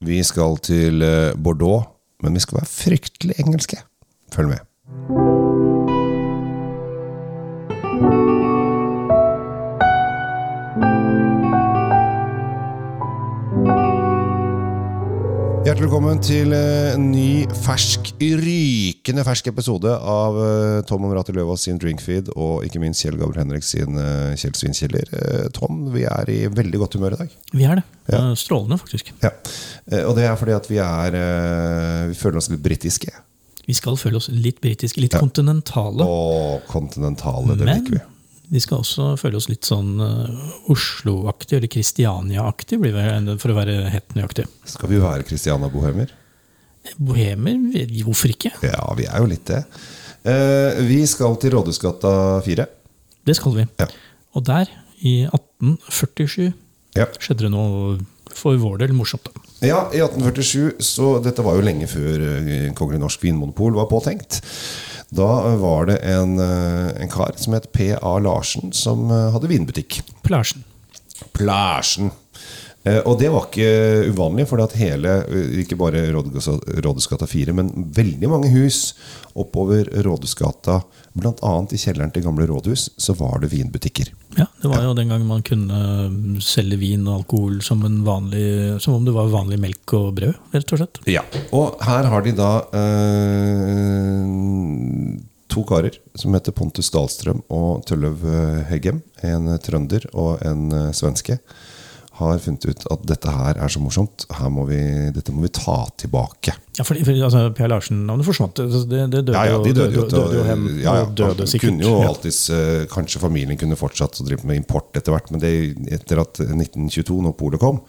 Vi skal til eh, Bordeaux, men vi skal være fryktelig engelske. Følg med. Til eh, en ny, fersk, rykende fersk episode av eh, Tom Omrati Løvaas sin Drinkfeed, og ikke minst Kjell Gabriel Henrik sin Kjell Svinkjeller. Eh, Tom, vi er i veldig godt humør i dag. Vi er det. Ja. Strålende, faktisk. Ja. Og det er fordi at vi er Vi føler oss litt britiske. Vi skal føle oss litt britiske, litt kontinentale. Å, kontinentale, det Men liker vi. Vi skal også føle oss litt sånn eh, Oslo-aktig, eller Kristiania-aktig, for å være helt nøyaktig. Skal vi være Kristiania-bohemer? Bohemer? Hvorfor ikke? Ja, vi er jo litt det. Eh, vi skal til Rådhusgata 4. Det skal vi. Ja. Og der, i 1847, Ja. skjedde det noe for vår del morsomt. da. Ja, i 1847, så dette var jo lenge før eh, Kongelig Norsk Vinmonopol var påtenkt. Da eh, var det en, eh, en kar som het P.A. Larsen, som eh, hadde vinbutikk. Plasjen. Plasjen. Eh, Og det var ikke uvanlig, for at hele, eh, ikke bare Rådhusgata Rådhusgata 4, men veldig mange hus oppover Rådhusgata, bl.a. i kjelleren til gamle rådhus, så var det vinbutikker. Ja, det var jo den gangen man kunne mm, selge vin og alkohol som, en vanlig, som om det var vanlig melk og brød, rett og slett. Ja, og her har de da eh, to karer som heter Pontus Dahlstrøm og Tølløv eh, Heggem. En trønder og en eh, svenske. Har funnet ut at dette her er så morsomt. Her må vi, dette må vi ta tilbake. Ja, for, for altså, Per Larsen-navnet forsvant. Det, det, det døde, Ja, ja, de døde jo. døde, døde døde, ja, ja, døde sikkert. kunne jo alltids, eh, Kanskje familien kunne fortsatt å drive med import etter hvert, men det, etter at 1922, når polet kom,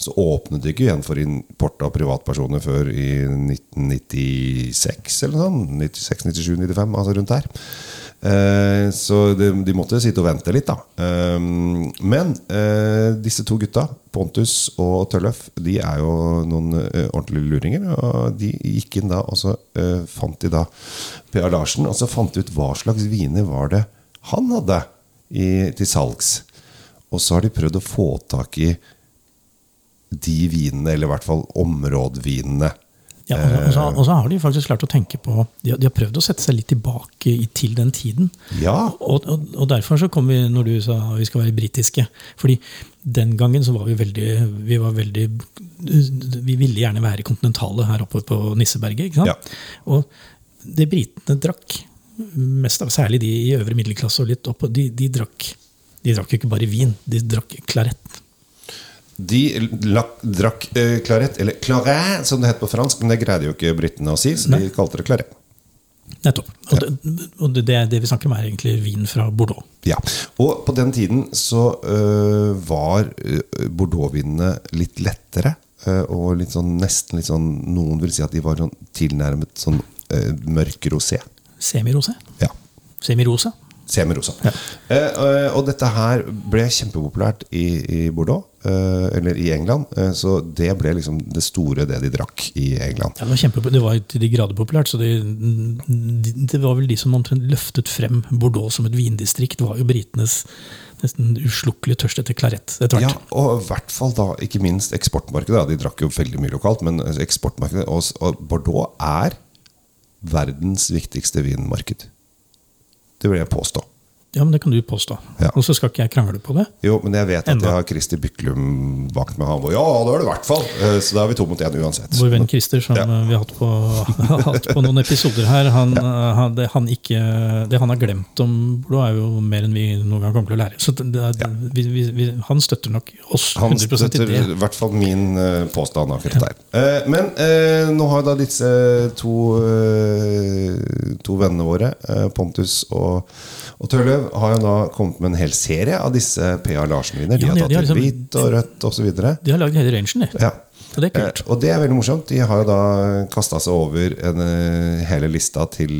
så åpnet det ikke igjen for import av privatpersoner før i 1996 eller sånn. 96, 97, 95, altså rundt der. Eh, så de, de måtte sitte og vente litt, da. Eh, men eh, disse to gutta, Pontus og Tølløf, de er jo noen eh, ordentlige luringer. Og de gikk inn da, og så eh, fant de da P.A. Larsen, og så fant de ut hva slags viner var det han hadde i, til salgs. Og så har de prøvd å få tak i de vinene, eller i hvert fall områdevinene. Ja, og, så, og, så, har de faktisk klart å tenke på De har, de har prøvd å sette seg litt tilbake i, til den tiden. Ja. Og, og, og derfor så kom vi når du sa vi skal være britiske. Fordi den gangen så var vi veldig Vi var veldig Vi ville gjerne være kontinentale her oppe på Nisseberget. ikke sant? Ja. Og det britene drakk, mest av, særlig de i øvre middelklasse og litt opp, de, de drakk de drakk jo ikke bare vin, de drakk klarett. De lak, drakk eh, claret, eller claret som det het på fransk, men det greide jo ikke britene å si, så de kalte det claret. Nettopp. Og, det, og det, det, vi snakker om, er egentlig vin fra Bordeaux. Ja, Og på den tiden så øh, var øh, bordeauxvinene litt lettere. øh, og litt sånn, nesten litt sånn Noen vil si at de var sånn tilnærmet sånn øh, mørk rosé. Semirosé. Ja. Semirosa. Semirosa. Eh, øh, og dette her ble kjempepopulært i, i Bordeaux, øh, eller i England. eh, så det ble liksom det store, det de drakk i England. Ja, det var kjempe, det var til de grader populært. så det, det var vel de som omtrent løftet frem Bordeaux som et vindistrikt. Det var jo britenes nesten uslukkelig tørst etter klarett etter Ja, og i hvert fall da, ikke minst eksportmarkedet. Ja, De drakk jo veldig mye lokalt, men eksportmarkedet Og, og Bordeaux er verdens viktigste vinmarked. Det vil jeg påstå. Ja, men det kan du påstå. Ja. Og så skal ikke jeg krangle på det. Jo, men jeg vet at Enda. jeg har Christer Byklum bak meg. Han ja, det er det i hvert fall. Eh, Så da er vi to mot én uansett. Vår venn Christer, som Ja. eh, vi har hatt på, har hatt på noen episoder her, han, ja. han, det, han ikke, det han har glemt om Bordeaux, er jo mer enn vi noen gang kommer til å lære. Så det vi, vi, vi, han støtter nok oss Han 100 i støtter det. i hvert fall min eh, påstand akkurat der. Eh, men eh, nå har da disse to, eh, to vennene våre, eh, Pontus og, og Har jo da kommet med en hel serie av disse P.A. Larsen-viner. De Ja, har de- de har tatt inn liksom- hvitt og rødt osv. De har lagd hele rangen, de. Ja. Og det er. Eh, og det er veldig morsomt. De har jo da kasta seg over en, eh, hele lista til,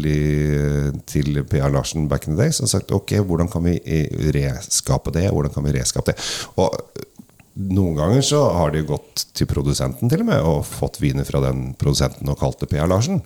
til P.A. Larsen back in the days og sagt ok, hvordan kan vi reskape det? Hvordan kan vi reskape det? Og eh, noen ganger så har de gått til produsenten til og med og fått viner fra den produsenten og kalt det P.A. Larsen.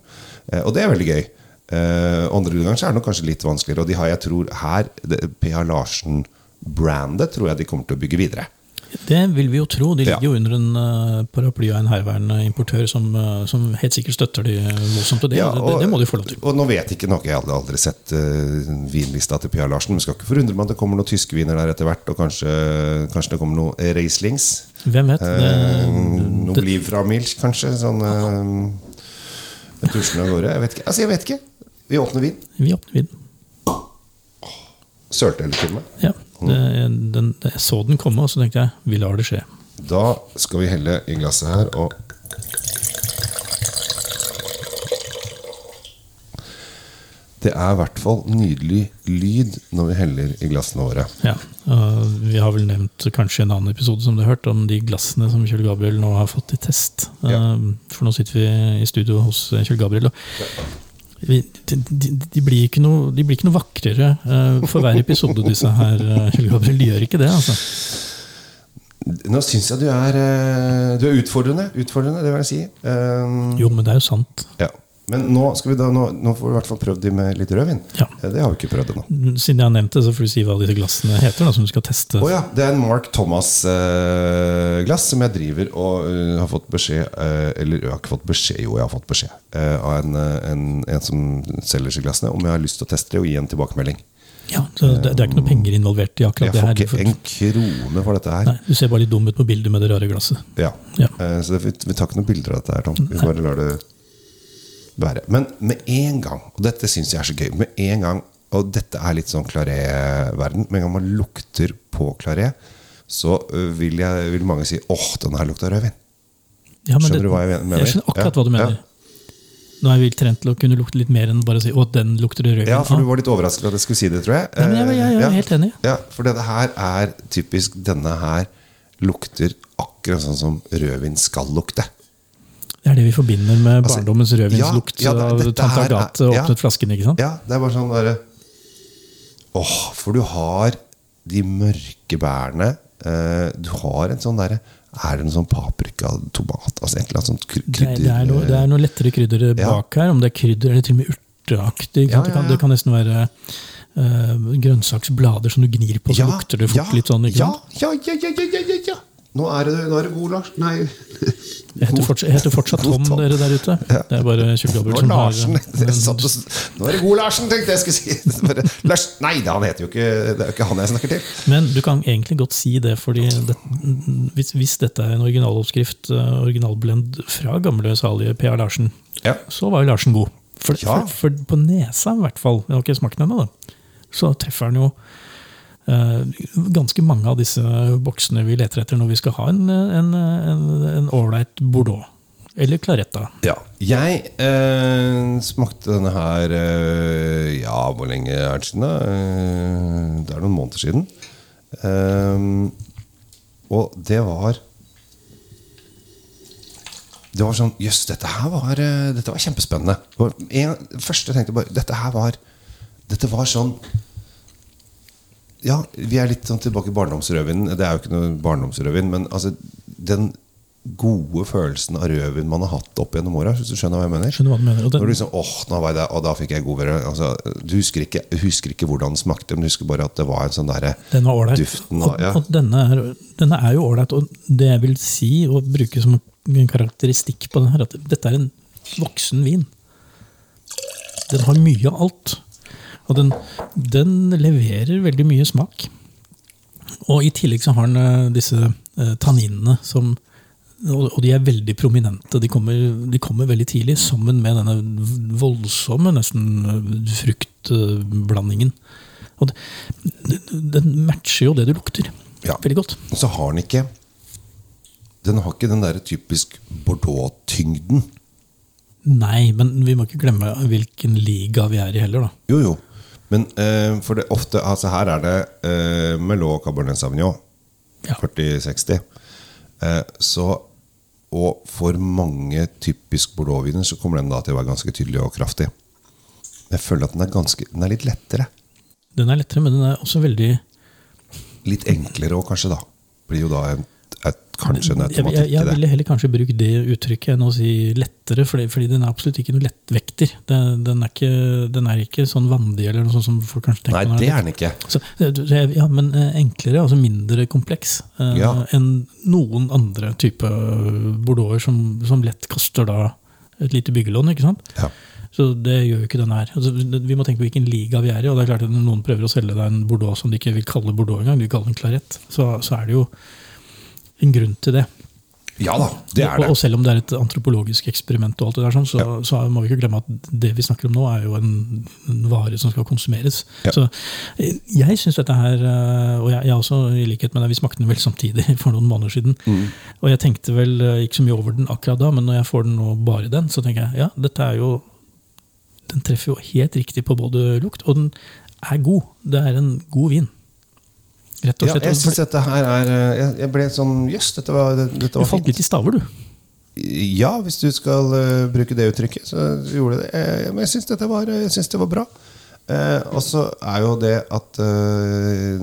Eh, og det er veldig gøy. Eh, andre ganger så er det kanskje litt vanskeligere. Og de har, jeg tror her det- P.A. Larsen-brandet tror jeg de kommer til å bygge videre. Det vil vi jo tro. De Ja. ligger jo under en eh, paraply av en herværende importør som, eh, som helt sikkert støtter de voldsomt. Og det, Ja, det, det må de få lov til. Og nå vet jeg ikke noe, jeg hadde aldri sett uh, vinlista til Pia Larsen. Men skal ikke forundre meg at det kommer noen tyske viner der etter hvert. Og kanskje, kanskje det kommer noen Rieslings. Hvem vet? Eh, Det, noe det, bliv fra Milch, kanskje. Sånn uh, med av gårde. Jeg vet ikke. Altså, jeg vet ikke. Vi åpner vin. vi åpner vin. Sølte heller til meg. Ja, det, den, jeg så den komme, og så tenkte jeg vi lar det skje. Da skal vi helle i glasset her og Det er i hvert fall nydelig lyd når vi heller i glassene våre. Ja, Vi har vel nevnt kanskje en annen episode som du har hørt, om de glassene som Kjell Gabriel nå har fått i test. Ja. Eh, For nå sitter vi i studio hos Kjell Gabriel. og de, de, de, blir ikke noe, de blir ikke noe vakrere uh, for hver episode, disse her. Uh, de gjør ikke det, altså. Nå syns jeg du er, eh, du er utfordrende. Utfordrende, det vil jeg si. Um, Jo, men det er jo sant. ja. Men nå, skal vi da, nå, nå får vi i hvert fall prøvd de med litt rødvin. Ja. Eh, Det har vi ikke prøvd ennå. Siden jeg har nevnt det, så får du si hva disse glassene heter, da, som du skal teste. Oh, ja, det er en Mark Thomas-glass som jeg driver og uh, har fått beskjed eh, Eller jeg har ikke fått beskjed, jo, jeg har fått beskjed eh, av en, eh, en, en som selger seg glassene, om jeg har lyst til å teste det og gi en tilbakemelding. Ja, så det, det er ikke noe penger involvert i akkurat det her. Jeg får ikke en krone for dette her. Nei, Du ser bare litt dum ut på bildet med det rare glasset. Ja. Ja. Eh, Så det, vi, vi tar ikke noen bilder av dette her, Tom. Vi bare lar det være. Men med en gang, og dette syns jeg er så gøy Med en gang, og dette er litt sånn Claret-verden Med en gang man lukter på Claret, så vil, jeg, vil mange si åh, den her lukta rødvin. Ja, Skjønner det- du hva jeg mener? Jeg skjønner akkurat Ja, hva du mener. ja. Nå er vi trent til å kunne lukte litt mer enn bare å si 'å, den lukter rødvin'. Ja, for du var litt overrasket over at jeg skulle si det, tror jeg. Nei, men jeg, jeg, jeg er helt enig. Ja, for dette her er typisk Denne her lukter akkurat sånn som rødvin skal lukte. Det er det vi forbinder med Altså, barndommens rødvinslukt ja, ja, det- av tante Agathe Agathe åpnet flasken. ikke sant? Ja, det er bare sånn derre Åh, for du har de mørke bærene. Uh, du har en sånn derre Er det en sånn paprika, tomat Altså et eller annet sånt krydder? er- det, er noe, det er noe lettere krydder Ja. bak her. Om det er krydder eller til og med urteaktig. Ja, sant? Det, kan, ja, ja. det kan nesten være eh, grønnsaksblader som du gnir på, så lukter det fort litt sånn. ikke ja, sant? ja, ja, ja, ja, ja, ja, ja. Nå er det, nå er det god, Lars. Nei. Jeg heter fortsatt, jeg heter fortsatt Tom, Tom. dere der ute. Ja. Det er bare Kjell Gabriel som har Larsen og, Nå er det god Larsen, tenkte jeg skulle si. Bare, Lars, nei, han heter jo ikke Det er jo ikke han jeg snakker til. Men du kan egentlig godt si det, fordi det, hvis, hvis dette er en originaloppskrift, eh, originalblend fra gamle salige P.A. Larsen, Ja. så var jo Larsen god. For, Ja. for, for på nesa, i hvert fall, jeg har ikke smakt den ennå, da, så treffer han jo ganske mange av disse boksene vi leter etter når vi skal ha en ålreit bordeaux. Eller claretta. Ja. Jeg eh, smakte denne her eh, Ja, hvor lenge er det siden? da? Eh, det er noen måneder siden. Eh, og det var Det var sånn Jøss, dette her var eh, Dette var kjempespennende. Det var første jeg tenkte bare Dette her var Dette var sånn Ja, vi er litt sånn tilbake i barndomsrødvinen. Det er jo ikke noe barndomsrødvin, men altså den gode følelsen av rødvin man har hatt opp gjennom åra. Hvis du skjønner hva jeg mener? Skjønner hva du mener. Og den- Når du liksom, åh, nå var jeg der, og da fikk jeg god være. Altså, du husker ikke, husker ikke hvordan den smakte, men du husker bare at det var en sånn derre. Duften av- ja. og denne, er, denne er jo ålreit. Og det jeg vil si, og bruke som en karakteristikk på den her, at dette er en voksen vin. Den har mye av alt. Og den, den leverer veldig mye smak. Og i tillegg så har den eh, disse eh, tanninene som og de er veldig prominente. De kommer, de kommer veldig tidlig, sammen med denne voldsomme nesten eh, fruktblandingen. Og den matcher jo det du lukter. Ja. Veldig godt. Og så har den ikke Den har ikke den der typisk Bordeaux-tyngden. Nei, men vi må ikke glemme hvilken liga vi er i heller, da. Jo, jo. Men eh, for det ofte Altså her er det eh, Melot Cabernet Sauvignon. Ja. 40-60. Eh, så Og for mange typisk Bordeaux-viner så kommer den da til å være ganske tydelig og kraftig. Jeg føler at den er, ganske, den er litt lettere. Den er lettere, men den er også veldig Litt enklere òg, kanskje, da. Blir jo da en kanskje en Jeg, jeg, automatikk jeg det. ville heller kanskje bruke det uttrykket enn å si lettere, fordi, fordi den er absolutt ikke noe lettvekter. Den, den, er ikke, den er ikke sånn vandig eller noe sånt som folk kanskje tenker. Nei, det er den ikke. Så, så ja, men eh, enklere, altså mindre kompleks eh, Ja. enn noen andre type bordeauxer som, som lett kaster da et lite byggelån. ikke sant? Ja. Så det gjør jo ikke den her. Altså, vi må tenke på hvilken liga vi er i. og det er klart at Når noen prøver å selge deg en bordeaux som de ikke vil kalle bordeaux engang, de vil kalle den klarett, så, så er det jo en grunn til det. ja da, det er Og, det. og selv om det er et antropologisk eksperiment, og alt det der, sånn, så, så må vi ikke glemme at det vi snakker om nå, er jo en, en vare som skal konsumeres. Ja. Så eh, jeg syns dette her eh, Og jeg, jeg også, i likhet med deg, vi smakte den vel samtidig for noen måneder siden. Mm. Og jeg tenkte vel eh, ikke så mye over den akkurat da, men når jeg får den nå bare den, så tenker jeg ja, dette er jo Den treffer jo helt riktig på både lukt, og den er god. Det er en god vin. Rett og Ja, jeg synes dette her er eh, Jeg, jeg ble sånn Jøss, dette var, dette du var falt fint. litt i staver, du. Ja, hvis du skal uh, bruke det uttrykket, så gjorde det det. Eh, men jeg syns jeg det var bra. Eh, og så er jo det at eh,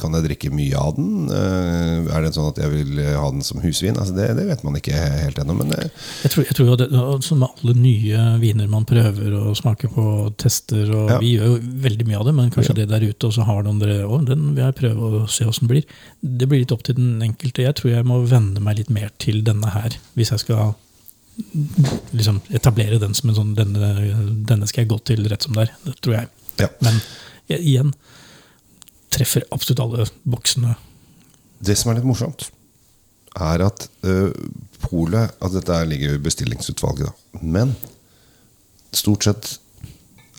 Kan jeg drikke mye av den? Eh, er det sånn at jeg vil ha den som husvin? Altså det, det vet man ikke helt ennå. Men eh, Jeg tror, jeg tror det, Som med alle nye viner man prøver å smake på og tester og Ja. Vi gjør jo veldig mye av det, men kanskje det der ute, og så har noen dere å, den vil jeg prøve å se åssen blir. Det blir litt opp til den enkelte. Jeg tror jeg må venne meg litt mer til denne her, hvis jeg skal liksom etablere den som en sånn denne, denne skal jeg gå til rett som det er. Det tror jeg. Ja. Men igjen treffer absolutt alle boksene. Det som er litt morsomt, er at uh, polet at Dette ligger jo i bestillingsutvalget, da. Men stort sett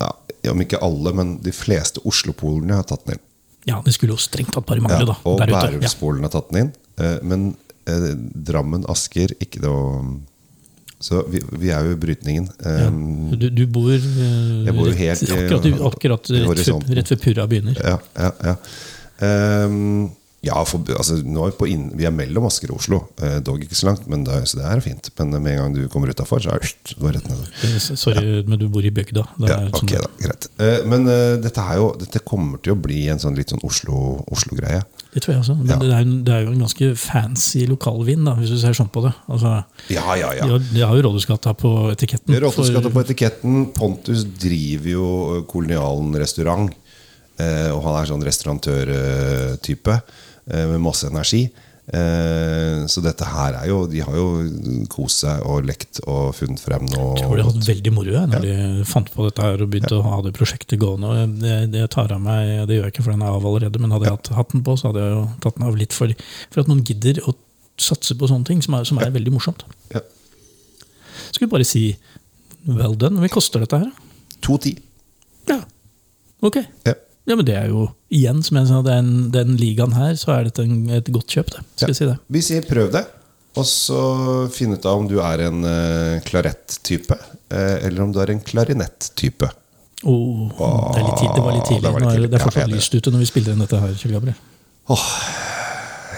ja, Om ikke alle, men de fleste Oslo-polene har tatt den inn. Ja, det skulle jo strengt tatt bare mangle, Ja, da. og ute. Ja. Har tatt den inn. Uh, men uh, Drammen, Asker, ikke noe Så vi, vi er jo i brytningen. Ja. Um, Du, du bor, uh, bor rett, helt i- akkurat, akkurat i rett, horisonten. rett før Purra begynner. Ja, ja, ja. Ehm, ja for, altså, er vi, på inn, vi er mellom Asker og Oslo. Eh, dog ikke så langt, men det, så det er fint. Men med en gang du kommer utafor, så er det du er rett ned. Sorry, Sorry, men du bor i bygda. Ja, sånn ok da, greit Eh, Men eh, dette, er jo, dette kommer til å bli en sånn litt sånn Oslo- Oslo-greie. Det tror jeg også. Men Ja. det, er, det er jo en ganske fancy lokalvin, da, hvis du ser sånn på det. Altså, ja, ja, ja. de, har, de har jo Rådhusgata på etiketten. Rådhusgata på etiketten. Pontus driver jo eh, Kolonialen restaurant. eh, Og han er sånn restaurantørtype eh, med masse energi. Eh, Så dette her er jo De har jo kost seg og lekt og funnet frem noe Jeg tror de hadde veldig moro jeg, når de fant på dette her og begynte å ha det prosjektet gående. Det, det tar av meg, det gjør jeg ikke for den er av allerede, men hadde jeg hatt hatten på, så hadde jeg jo tatt den av litt for, for at noen gidder å satse på sånne ting som er, som er veldig morsomt. Ja. Skal vi bare si well done. Hva koster dette her? 2,10. Ja, ok. Ja. Ja, men det er jo igjen, som jeg sa, den, den ligaen her, så er dette en, et godt kjøp, det. Skal jeg si det. Vi sier prøv det, og så finn ut av om du er en uh, klarett-type, uh, eller om du er en klarinett-type. Oh, det, det var litt tidlig. det var litt Nå er, tidlig. det er Ja, fortsatt ja, lyst ute når vi spiller inn dette her, Kjell Gabriel.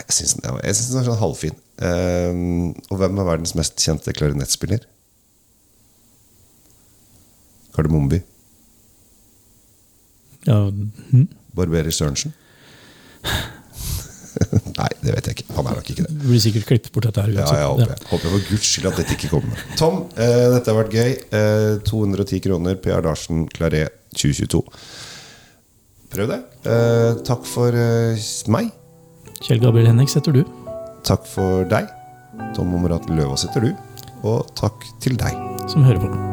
Jeg syns den, jeg synes den er sånn halvfin. Uh, og hvem er verdens mest kjente klarinettspiller? Kardemommeby. Ja, hm? Barberer Sørensen? Nei, det vet jeg ikke. Han er nok ikke det. Det blir sikkert klippet bort dette her Ja, uansett. jeg håper, jeg. håper for guds skyld at dette ikke kommer. Tom, eh, dette har vært gøy. Eh, 210 kroner PR Larsen Claret 2022. Prøv det. Eh, takk for eh, meg. Kjell Gabriel Henriks heter du. Takk for deg. Tom Omorat Løvaas heter du. Og takk til deg. som hører på.